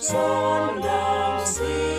Sondern Sea.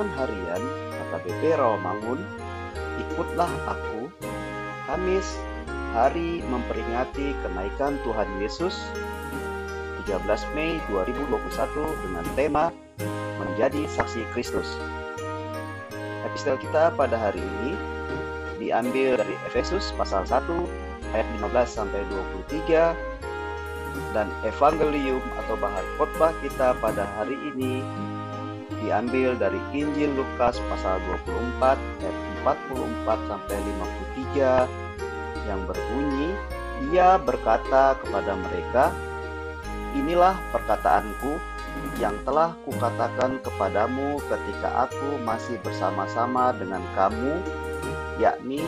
Renungan Harian KKBP Rawamangun Ikutlah Aku Kamis Hari memperingati kenaikan Tuhan Yesus 13 Mei 2021 dengan tema Menjadi Saksi Kristus. Epistel kita pada hari ini diambil dari Efesus pasal 1 ayat 15 sampai 23 dan evangelium atau bahan khotbah kita pada hari ini diambil dari Injil Lukas pasal 24 ayat 44 sampai 53 yang berbunyi ia berkata kepada mereka inilah perkataanku yang telah kukatakan kepadamu ketika aku masih bersama-sama dengan kamu yakni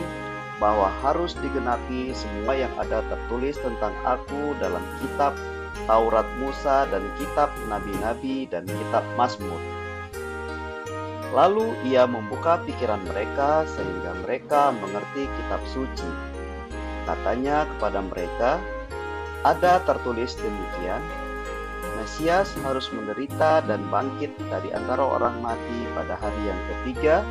bahwa harus digenapi semua yang ada tertulis tentang aku dalam kitab Taurat Musa dan kitab nabi-nabi dan kitab Mazmur Lalu ia membuka pikiran mereka sehingga mereka mengerti kitab suci. Katanya kepada mereka, ada tertulis demikian, Mesias harus menderita dan bangkit dari antara orang mati pada hari yang ketiga,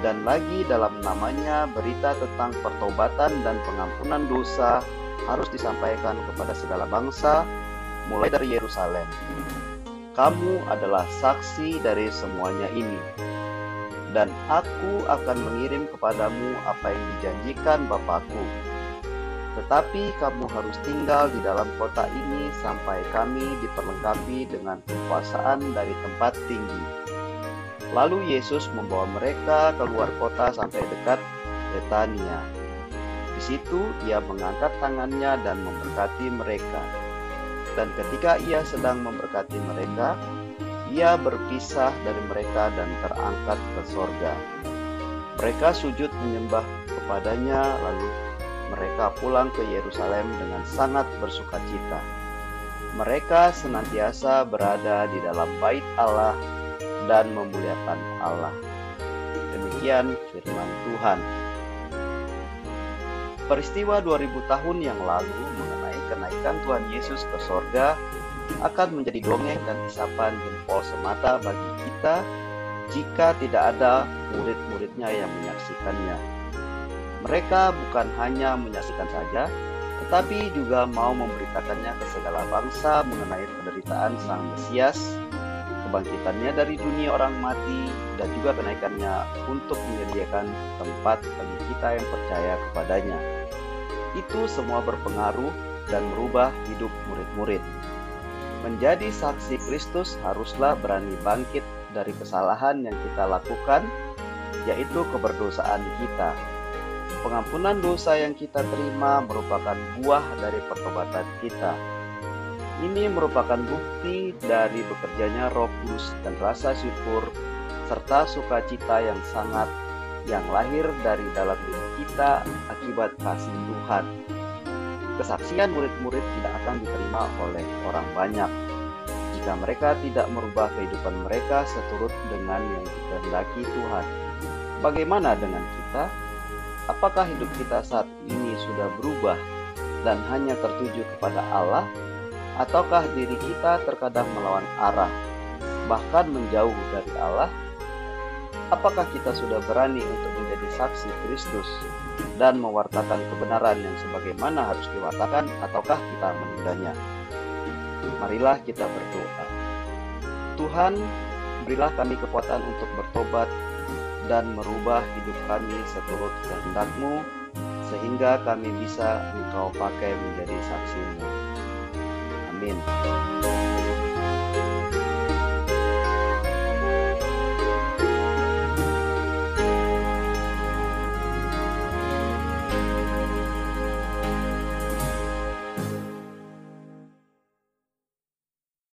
dan lagi dalam namanya berita tentang pertobatan dan pengampunan dosa harus disampaikan kepada segala bangsa, mulai dari Yerusalem kamu adalah saksi dari semuanya ini. Dan aku akan mengirim kepadamu apa yang dijanjikan Bapakku. Tetapi kamu harus tinggal di dalam kota ini sampai kami diperlengkapi dengan kekuasaan dari tempat tinggi. Lalu Yesus membawa mereka keluar kota sampai dekat Betania. Di situ ia mengangkat tangannya dan memberkati mereka. Dan ketika ia sedang memberkati mereka, ia berpisah dari mereka dan terangkat ke sorga. Mereka sujud menyembah kepadanya, lalu mereka pulang ke Yerusalem dengan sangat bersuka cita. Mereka senantiasa berada di dalam bait Allah dan memuliakan Allah. Demikian firman Tuhan. Peristiwa 2000 tahun yang lalu mengenai kenaikan Tuhan Yesus ke sorga akan menjadi dongeng dan isapan jempol semata bagi kita jika tidak ada murid-muridnya yang menyaksikannya. Mereka bukan hanya menyaksikan saja, tetapi juga mau memberitakannya ke segala bangsa mengenai penderitaan Sang Mesias, kebangkitannya dari dunia orang mati, dan juga kenaikannya untuk menyediakan tempat bagi kita yang percaya kepadanya. Itu semua berpengaruh dan merubah hidup murid-murid. Menjadi saksi Kristus haruslah berani bangkit dari kesalahan yang kita lakukan, yaitu keberdosaan kita. Pengampunan dosa yang kita terima merupakan buah dari pertobatan kita. Ini merupakan bukti dari bekerjanya Roh Kudus dan rasa syukur serta sukacita yang sangat yang lahir dari dalam diri kita akibat kasih Tuhan. Kesaksian murid-murid tidak akan diterima oleh orang banyak jika mereka tidak merubah kehidupan mereka seturut dengan yang dikehendaki Tuhan. Bagaimana dengan kita? Apakah hidup kita saat ini sudah berubah dan hanya tertuju kepada Allah ataukah diri kita terkadang melawan arah, bahkan menjauh dari Allah? Apakah kita sudah berani untuk menjadi saksi Kristus dan mewartakan kebenaran yang sebagaimana harus diwartakan, ataukah kita menundanya? Marilah kita berdoa. Tuhan, berilah kami kekuatan untuk bertobat dan merubah hidup kami seturut kehendak-Mu, sehingga kami bisa Engkau pakai menjadi saksimu. Amin.